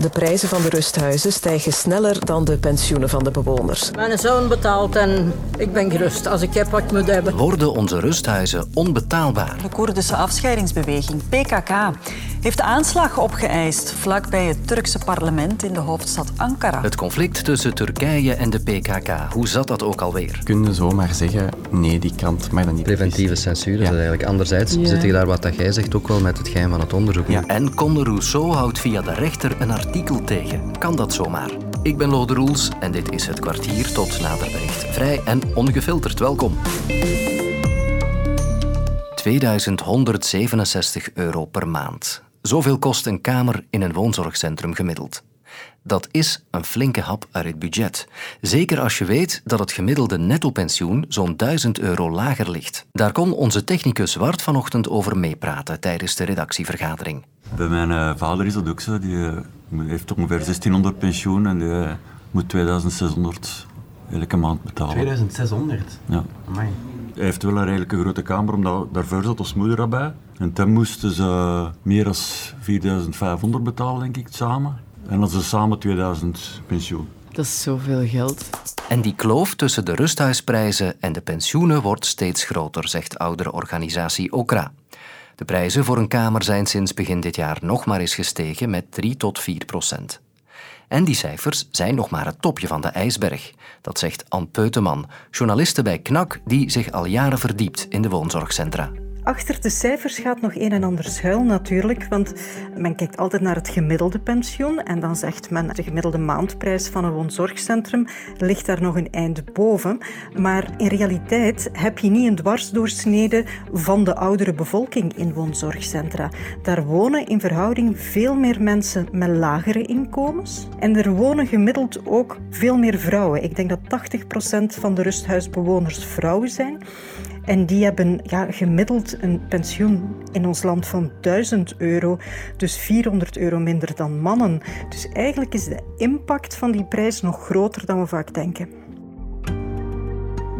De prijzen van de rusthuizen stijgen sneller dan de pensioenen van de bewoners. Mijn zoon betaalt en ik ben gerust als ik heb wat ik moet hebben. Worden onze rusthuizen onbetaalbaar? De Koerdische afscheidingsbeweging, PKK, heeft de aanslag opgeëist vlakbij het Turkse parlement in de hoofdstad Ankara. Het conflict tussen Turkije en de PKK, hoe zat dat ook alweer? Kun je zomaar zeggen, nee, die krant mag dat niet. Preventieve censuur is dat eigenlijk. Anderzijds zit je daar wat dat jij zegt ook wel met het geheim van het onderzoek. Ja. En Conde Rousseau houdt via de rechter een artikel tegen. Kan dat zomaar? Ik ben Lode Roels en dit is het kwartier tot nader bericht. Vrij en ongefilterd welkom. 2167 euro per maand. Zoveel kost een kamer in een woonzorgcentrum gemiddeld. Dat is een flinke hap uit het budget. Zeker als je weet dat het gemiddelde nettopensioen zo'n 1000 euro lager ligt. Daar kon onze technicus Wart vanochtend over meepraten tijdens de redactievergadering. Bij mijn uh, vader is dat ook zo. Die uh, heeft ongeveer 1600 pensioen en die uh, moet 2600 elke maand betalen. 2600? Ja. Amai. Hij heeft wel een redelijk grote kamer, omdat daarvoor zat ons moeder erbij. En toen moesten ze meer dan 4500 betalen, denk ik, samen. En dan ze samen 2000 pensioen. Dat is zoveel geld. En die kloof tussen de rusthuisprijzen en de pensioenen wordt steeds groter, zegt oudere organisatie OKRA. De prijzen voor een kamer zijn sinds begin dit jaar nog maar eens gestegen met 3 tot 4 procent. En die cijfers zijn nog maar het topje van de ijsberg. Dat zegt Anne Peuteman, journaliste bij KNAK die zich al jaren verdiept in de woonzorgcentra. Achter de cijfers gaat nog een en ander schuil natuurlijk, want men kijkt altijd naar het gemiddelde pensioen en dan zegt men de gemiddelde maandprijs van een woonzorgcentrum ligt daar nog een eind boven. Maar in realiteit heb je niet een dwarsdoorsnede van de oudere bevolking in woonzorgcentra. Daar wonen in verhouding veel meer mensen met lagere inkomens en er wonen gemiddeld ook veel meer vrouwen. Ik denk dat 80% van de rusthuisbewoners vrouwen zijn. En die hebben ja, gemiddeld een pensioen in ons land van 1000 euro, dus 400 euro minder dan mannen. Dus eigenlijk is de impact van die prijs nog groter dan we vaak denken.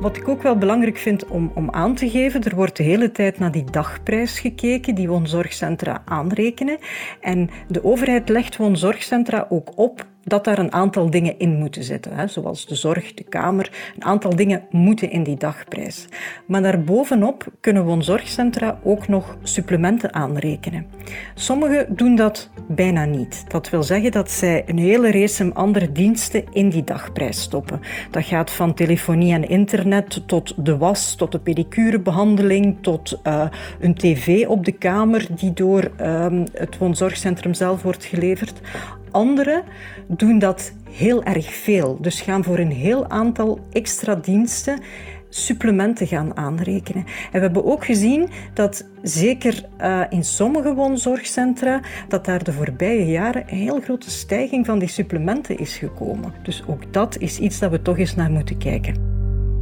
Wat ik ook wel belangrijk vind om, om aan te geven, er wordt de hele tijd naar die dagprijs gekeken die woonzorgcentra aanrekenen. En de overheid legt woonzorgcentra ook op dat daar een aantal dingen in moeten zitten, hè, zoals de zorg, de kamer. Een aantal dingen moeten in die dagprijs. Maar daarbovenop kunnen woonzorgcentra ook nog supplementen aanrekenen. Sommigen doen dat bijna niet. Dat wil zeggen dat zij een hele race andere diensten in die dagprijs stoppen. Dat gaat van telefonie en internet tot de was, tot de pedicurebehandeling, tot uh, een tv op de kamer die door uh, het woonzorgcentrum zelf wordt geleverd. Anderen doen dat heel erg veel, dus gaan voor een heel aantal extra diensten supplementen gaan aanrekenen. En we hebben ook gezien dat zeker uh, in sommige woonzorgcentra dat daar de voorbije jaren een heel grote stijging van die supplementen is gekomen. Dus ook dat is iets dat we toch eens naar moeten kijken.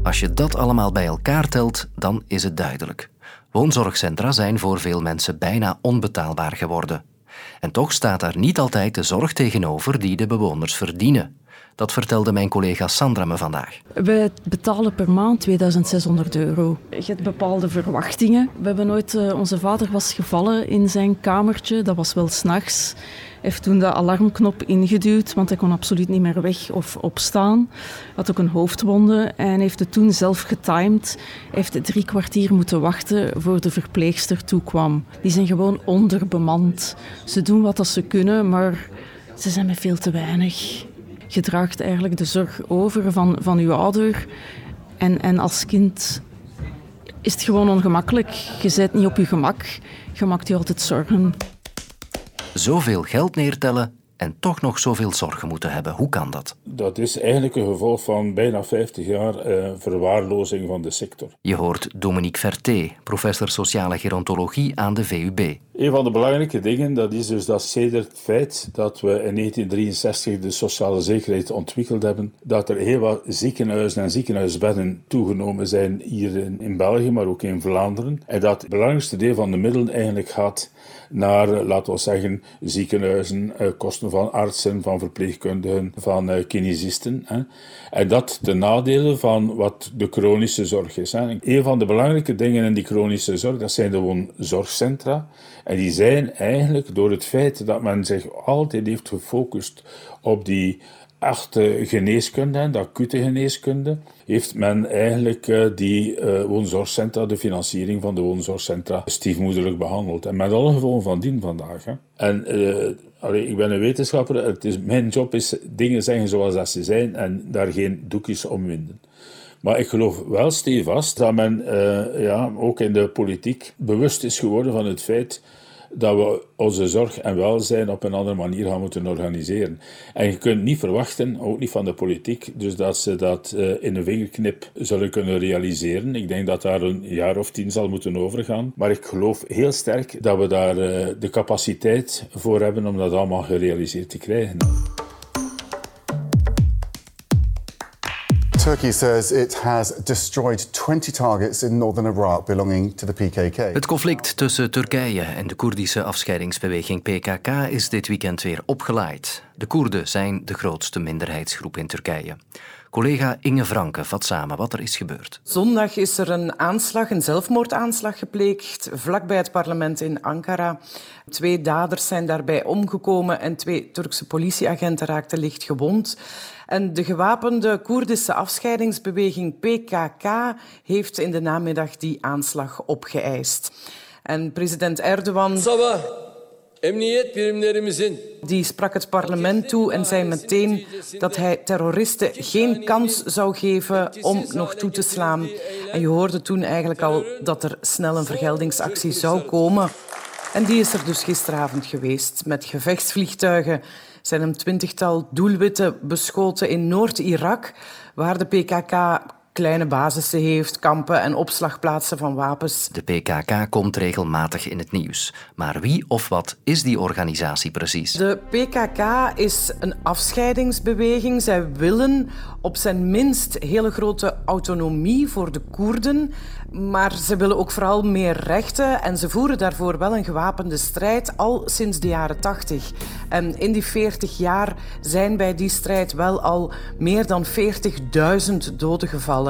Als je dat allemaal bij elkaar telt, dan is het duidelijk. Woonzorgcentra zijn voor veel mensen bijna onbetaalbaar geworden. En toch staat daar niet altijd de zorg tegenover die de bewoners verdienen. Dat vertelde mijn collega Sandra me vandaag. We betalen per maand 2600 euro. Je hebt bepaalde verwachtingen. We hebben nooit... Uh, onze vader was gevallen in zijn kamertje. Dat was wel s'nachts. Heeft toen de alarmknop ingeduwd, want hij kon absoluut niet meer weg of opstaan. Had ook een hoofdwonde en heeft het toen zelf getimed. Hij heeft drie kwartier moeten wachten voor de verpleegster toekwam. Die zijn gewoon onderbemand. Ze doen wat ze kunnen, maar ze zijn met veel te weinig. Je draagt eigenlijk de zorg over van, van je ouder. En, en als kind is het gewoon ongemakkelijk. Je zit niet op je gemak. Je maakt je altijd zorgen. Zoveel geld neertellen en toch nog zoveel zorgen moeten hebben. Hoe kan dat? Dat is eigenlijk een gevolg van bijna 50 jaar eh, verwaarlozing van de sector. Je hoort Dominique Verté, professor sociale gerontologie aan de VUB. Een van de belangrijke dingen dat is dus dat sedert het feit dat we in 1963 de sociale zekerheid ontwikkeld hebben, dat er heel wat ziekenhuizen en ziekenhuisbedden toegenomen zijn hier in, in België, maar ook in Vlaanderen. En dat het belangrijkste deel van de middelen eigenlijk gaat naar, laten we zeggen, ziekenhuizen, kosten van artsen, van verpleegkundigen, van kinesisten. En dat ten nadele van wat de chronische zorg is. Een van de belangrijke dingen in die chronische zorg, dat zijn gewoon zorgcentra. En die zijn eigenlijk door het feit dat men zich altijd heeft gefocust op die echte geneeskunde, de acute geneeskunde, heeft men eigenlijk uh, die uh, woonzorgcentra, de financiering van de woonzorgcentra, stiefmoederlijk behandeld. En met alle gevolgen van dien vandaag. En allee, ik ben een wetenschapper, het is, mijn job is dingen zeggen zoals dat ze zijn en daar geen doekjes om winden. Maar ik geloof wel stevast dat men ja, ook in de politiek bewust is geworden van het feit dat we onze zorg en welzijn op een andere manier gaan moeten organiseren. En je kunt niet verwachten, ook niet van de politiek, dus dat ze dat uh, in een vingerknip zullen kunnen realiseren. Ik denk dat daar een jaar of tien zal moeten overgaan. Maar ik geloof heel sterk dat we daar uh, de capaciteit voor hebben om dat allemaal gerealiseerd te krijgen. Turkey says it has destroyed 20 targets in northern Iraq belonging to the PKK. Het conflict tussen Turkije en de Koerdische afscheidingsbeweging PKK is dit weekend weer opgeleid. De Koerden zijn de grootste minderheidsgroep in Turkije. Collega Inge Franke vat samen wat er is gebeurd. Zondag is er een aanslag, een zelfmoordaanslag gepleegd vlakbij het parlement in Ankara. Twee daders zijn daarbij omgekomen en twee Turkse politieagenten raakten licht gewond. En de gewapende Koerdische afscheidingsbeweging PKK heeft in de namiddag die aanslag opgeëist. En president Erdogan... Die sprak het parlement toe en zei meteen dat hij terroristen geen kans zou geven om nog toe te slaan. En je hoorde toen eigenlijk al dat er snel een vergeldingsactie zou komen. En die is er dus gisteravond geweest met gevechtsvliegtuigen zijn een twintigtal doelwitten beschoten in Noord-Irak, waar de PKK kleine basissen heeft, kampen en opslagplaatsen van wapens. De PKK komt regelmatig in het nieuws. Maar wie of wat is die organisatie precies? De PKK is een afscheidingsbeweging. Zij willen op zijn minst hele grote autonomie voor de Koerden. Maar ze willen ook vooral meer rechten en ze voeren daarvoor wel een gewapende strijd al sinds de jaren 80. En in die 40 jaar zijn bij die strijd wel al meer dan 40.000 doden gevallen.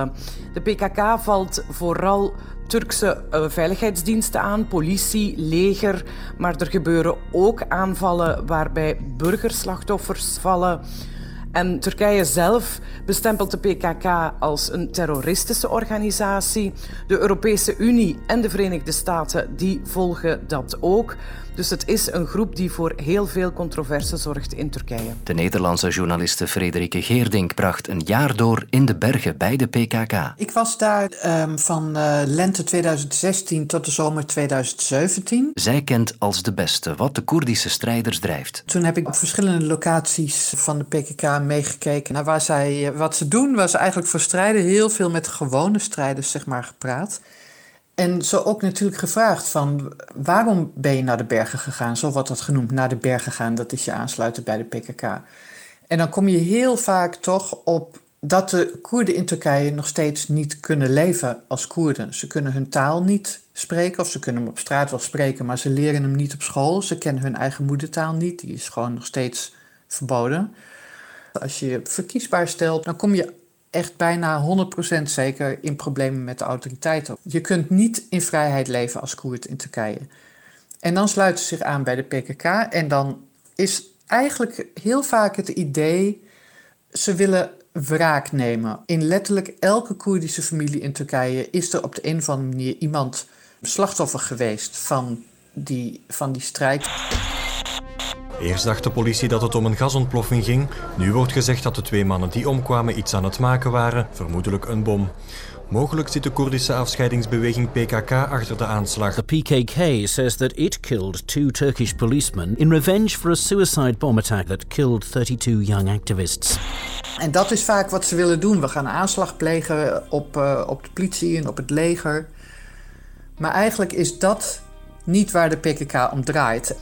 De PKK valt vooral Turkse uh, veiligheidsdiensten aan, politie, leger, maar er gebeuren ook aanvallen waarbij burgerslachtoffers vallen. En Turkije zelf bestempelt de PKK als een terroristische organisatie. De Europese Unie en de Verenigde Staten die volgen dat ook. Dus het is een groep die voor heel veel controverse zorgt in Turkije. De Nederlandse journaliste Frederike Geerdink bracht een jaar door in de bergen bij de PKK. Ik was daar um, van uh, lente 2016 tot de zomer 2017. Zij kent als de beste wat de Koerdische strijders drijft. Toen heb ik op verschillende locaties van de PKK meegekeken naar waar zij, eh, wat ze doen. Waar ze eigenlijk voor strijden heel veel met gewone strijders zeg maar, gepraat. En zo ook natuurlijk gevraagd van waarom ben je naar de bergen gegaan? Zo wordt dat genoemd, naar de bergen gaan. Dat is je aansluiten bij de PKK. En dan kom je heel vaak toch op dat de Koerden in Turkije nog steeds niet kunnen leven als Koerden. Ze kunnen hun taal niet spreken of ze kunnen hem op straat wel spreken, maar ze leren hem niet op school. Ze kennen hun eigen moedertaal niet, die is gewoon nog steeds verboden. Als je je verkiesbaar stelt, dan kom je echt bijna 100% zeker in problemen met de autoriteiten. Je kunt niet in vrijheid leven als Koerd in Turkije. En dan sluiten ze zich aan bij de PKK en dan is eigenlijk heel vaak het idee, ze willen wraak nemen. In letterlijk elke Koerdische familie in Turkije is er op de een of andere manier iemand slachtoffer geweest van die, van die strijd. Eerst dacht de politie dat het om een gasontploffing ging. Nu wordt gezegd dat de twee mannen die omkwamen iets aan het maken waren, vermoedelijk een bom. Mogelijk zit de Koerdische afscheidingsbeweging PKK achter de aanslag. The PKK says that it killed two Turkish policemen in revenge for a suicide bomb attack that killed 32 young activists. En dat is vaak wat ze willen doen. We gaan aanslag plegen op, uh, op de politie en op het leger. Maar eigenlijk is dat niet waar de PKK om draait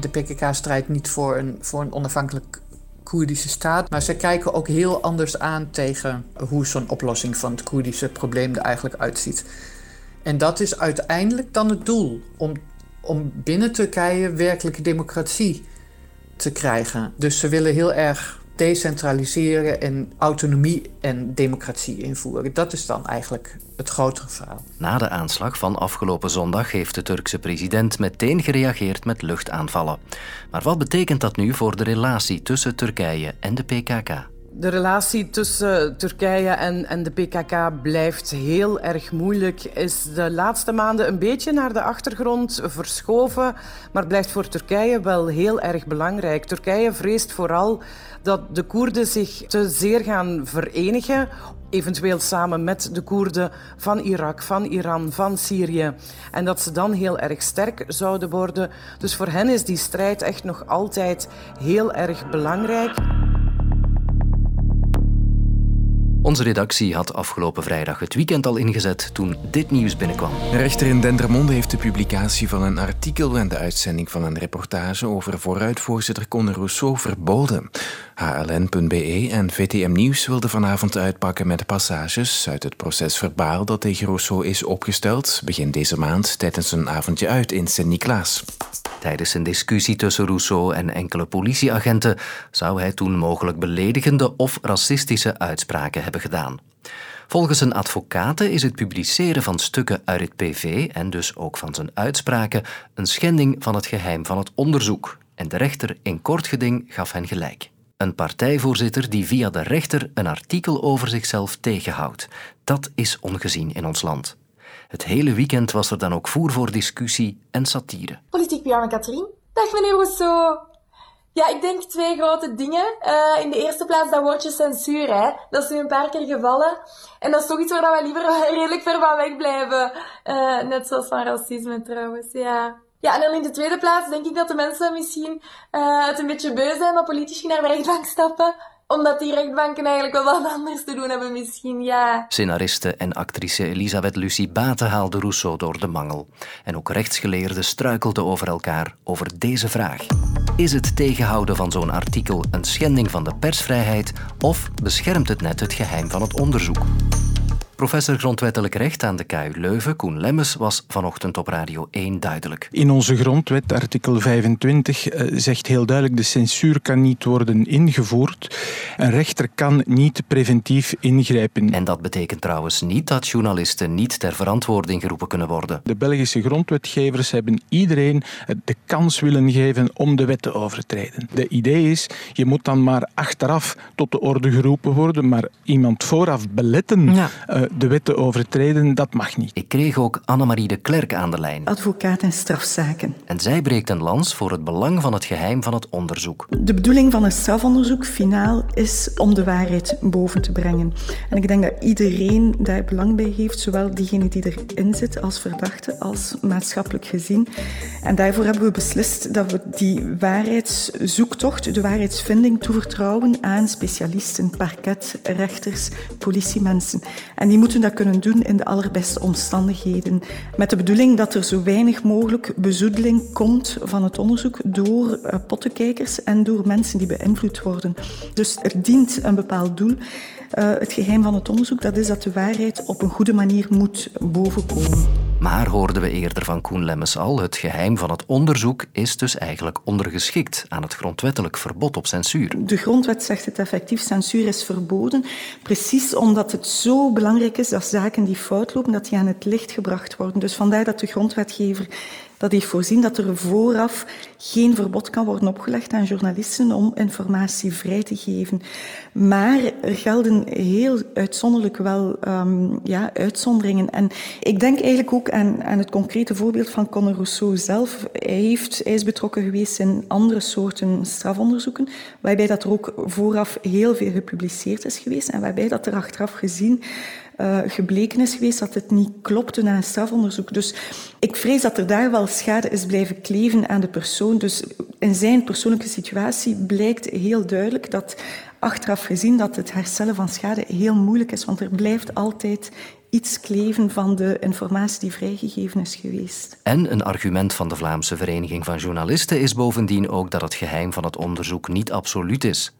de PKK strijdt niet voor een, voor een onafhankelijk Koerdische staat. Maar zij kijken ook heel anders aan tegen hoe zo'n oplossing van het Koerdische probleem er eigenlijk uitziet. En dat is uiteindelijk dan het doel. Om, om binnen Turkije werkelijke democratie te krijgen. Dus ze willen heel erg decentraliseren en autonomie en democratie invoeren. Dat is dan eigenlijk het grotere verhaal. Na de aanslag van afgelopen zondag heeft de Turkse president meteen gereageerd met luchtaanvallen. Maar wat betekent dat nu voor de relatie tussen Turkije en de PKK? De relatie tussen Turkije en, en de PKK blijft heel erg moeilijk. Is de laatste maanden een beetje naar de achtergrond verschoven, maar blijft voor Turkije wel heel erg belangrijk. Turkije vreest vooral dat de Koerden zich te zeer gaan verenigen, eventueel samen met de Koerden van Irak, van Iran, van Syrië. En dat ze dan heel erg sterk zouden worden. Dus voor hen is die strijd echt nog altijd heel erg belangrijk. Onze redactie had afgelopen vrijdag het weekend al ingezet toen dit nieuws binnenkwam. De rechter in Dendermonde heeft de publicatie van een artikel en de uitzending van een reportage over vooruitvoorzitter Conor Rousseau verboden. HLN.be en VTM Nieuws wilden vanavond uitpakken met passages uit het proces verbaal dat tegen Rousseau is opgesteld begin deze maand tijdens een avondje uit in Sint-Niklaas. Tijdens een discussie tussen Rousseau en enkele politieagenten zou hij toen mogelijk beledigende of racistische uitspraken hebben gedaan. Volgens een advocaten is het publiceren van stukken uit het PV en dus ook van zijn uitspraken een schending van het geheim van het onderzoek. En de rechter in kort geding gaf hen gelijk. Een partijvoorzitter die via de rechter een artikel over zichzelf tegenhoudt. Dat is ongezien in ons land. Het hele weekend was er dan ook voer voor discussie en satire. Politiek pyjama Katrien. Dag meneer Rousseau. Ja, ik denk twee grote dingen. Uh, in de eerste plaats dat woordje censuur. Hè. Dat is nu een paar keer gevallen. En dat is toch iets waar wij liever redelijk ver van weg blijven. Uh, net zoals van racisme trouwens, ja. Ja, en dan in de tweede plaats denk ik dat de mensen misschien uh, het een beetje beu zijn dat politici naar de rechtbank stappen omdat die rechtbanken eigenlijk wel wat anders te doen hebben misschien, ja. Scenariste en actrice Elisabeth Lucie Baten haalde Rousseau door de mangel. En ook rechtsgeleerden struikelden over elkaar over deze vraag. Is het tegenhouden van zo'n artikel een schending van de persvrijheid of beschermt het net het geheim van het onderzoek? Professor grondwettelijk recht aan de KU Leuven, Koen Lemmens, was vanochtend op Radio 1 duidelijk. In onze grondwet, artikel 25, eh, zegt heel duidelijk: de censuur kan niet worden ingevoerd. Een rechter kan niet preventief ingrijpen. En dat betekent trouwens niet dat journalisten niet ter verantwoording geroepen kunnen worden. De Belgische grondwetgevers hebben iedereen de kans willen geven om de wet te overtreden. De idee is, je moet dan maar achteraf tot de orde geroepen worden, maar iemand vooraf beletten. Ja. Uh, de wet te overtreden, dat mag niet. Ik kreeg ook Annemarie de Klerk aan de lijn. Advocaat in strafzaken. En zij breekt een lans voor het belang van het geheim van het onderzoek. De bedoeling van een strafonderzoek finaal is om de waarheid boven te brengen. En ik denk dat iedereen daar belang bij heeft, zowel diegene die erin zit als verdachte, als maatschappelijk gezien. En daarvoor hebben we beslist dat we die waarheidszoektocht, de waarheidsvinding, toevertrouwen aan specialisten, parket, rechters, politiemensen. En die moeten dat kunnen doen in de allerbeste omstandigheden. Met de bedoeling dat er zo weinig mogelijk bezoedeling komt van het onderzoek door uh, pottenkijkers en door mensen die beïnvloed worden. Dus er dient een bepaald doel. Uh, het geheim van het onderzoek dat is dat de waarheid op een goede manier moet bovenkomen. Maar hoorden we eerder van Koen Lemmens al, het geheim van het onderzoek is dus eigenlijk ondergeschikt aan het grondwettelijk verbod op censuur. De grondwet zegt het effectief, censuur is verboden, precies omdat het zo belangrijk is dat zaken die fout lopen, dat die aan het licht gebracht worden. Dus vandaar dat de grondwetgever dat heeft voorzien dat er vooraf geen verbod kan worden opgelegd aan journalisten om informatie vrij te geven. Maar er gelden heel uitzonderlijk wel um, ja, uitzonderingen. En ik denk eigenlijk ook aan, aan het concrete voorbeeld van Conor Rousseau zelf. Hij, heeft, hij is betrokken geweest in andere soorten strafonderzoeken, waarbij dat er ook vooraf heel veel gepubliceerd is geweest en waarbij dat er achteraf gezien uh, gebleken is geweest dat het niet klopte na een strafonderzoek. Dus ik vrees dat er daar wel schade is blijven kleven aan de persoon. Dus in zijn persoonlijke situatie blijkt heel duidelijk dat achteraf gezien dat het herstellen van schade heel moeilijk is, want er blijft altijd iets kleven van de informatie die vrijgegeven is geweest. En een argument van de Vlaamse Vereniging van Journalisten is bovendien ook dat het geheim van het onderzoek niet absoluut is.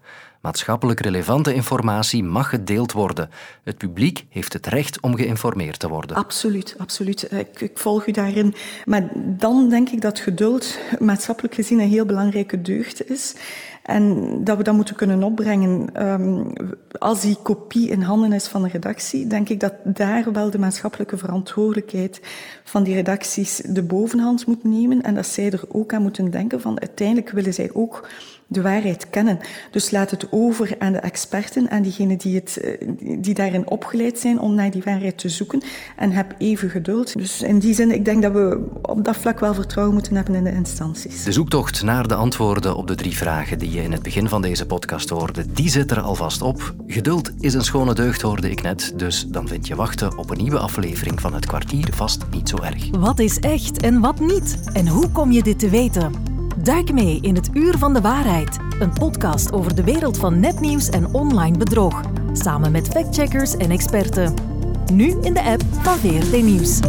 Maatschappelijk relevante informatie mag gedeeld worden. Het publiek heeft het recht om geïnformeerd te worden. Absoluut, absoluut. Ik, ik volg u daarin. Maar dan denk ik dat geduld maatschappelijk gezien een heel belangrijke deugd is. En dat we dat moeten kunnen opbrengen. Um, als die kopie in handen is van de redactie, denk ik dat daar wel de maatschappelijke verantwoordelijkheid van die redacties de bovenhand moet nemen. En dat zij er ook aan moeten denken van uiteindelijk willen zij ook de waarheid kennen. Dus laat het over aan de experten en diegenen die, het, eh, die daarin opgeleid zijn om naar die waarheid te zoeken. En heb even geduld. Dus in die zin, ik denk dat we op dat vlak wel vertrouwen moeten hebben in de instanties. De zoektocht naar de antwoorden op de drie vragen die je in het begin van deze podcast hoorde, die zit er alvast op. Geduld is een schone deugd, hoorde ik net. Dus dan vind je wachten op een nieuwe aflevering van het kwartier vast niet zo erg. Wat is echt en wat niet? En hoe kom je dit te weten? Duik mee in het Uur van de Waarheid, een podcast over de wereld van nepnieuws en online bedrog, samen met factcheckers en experten. Nu in de app van VRT Nieuws.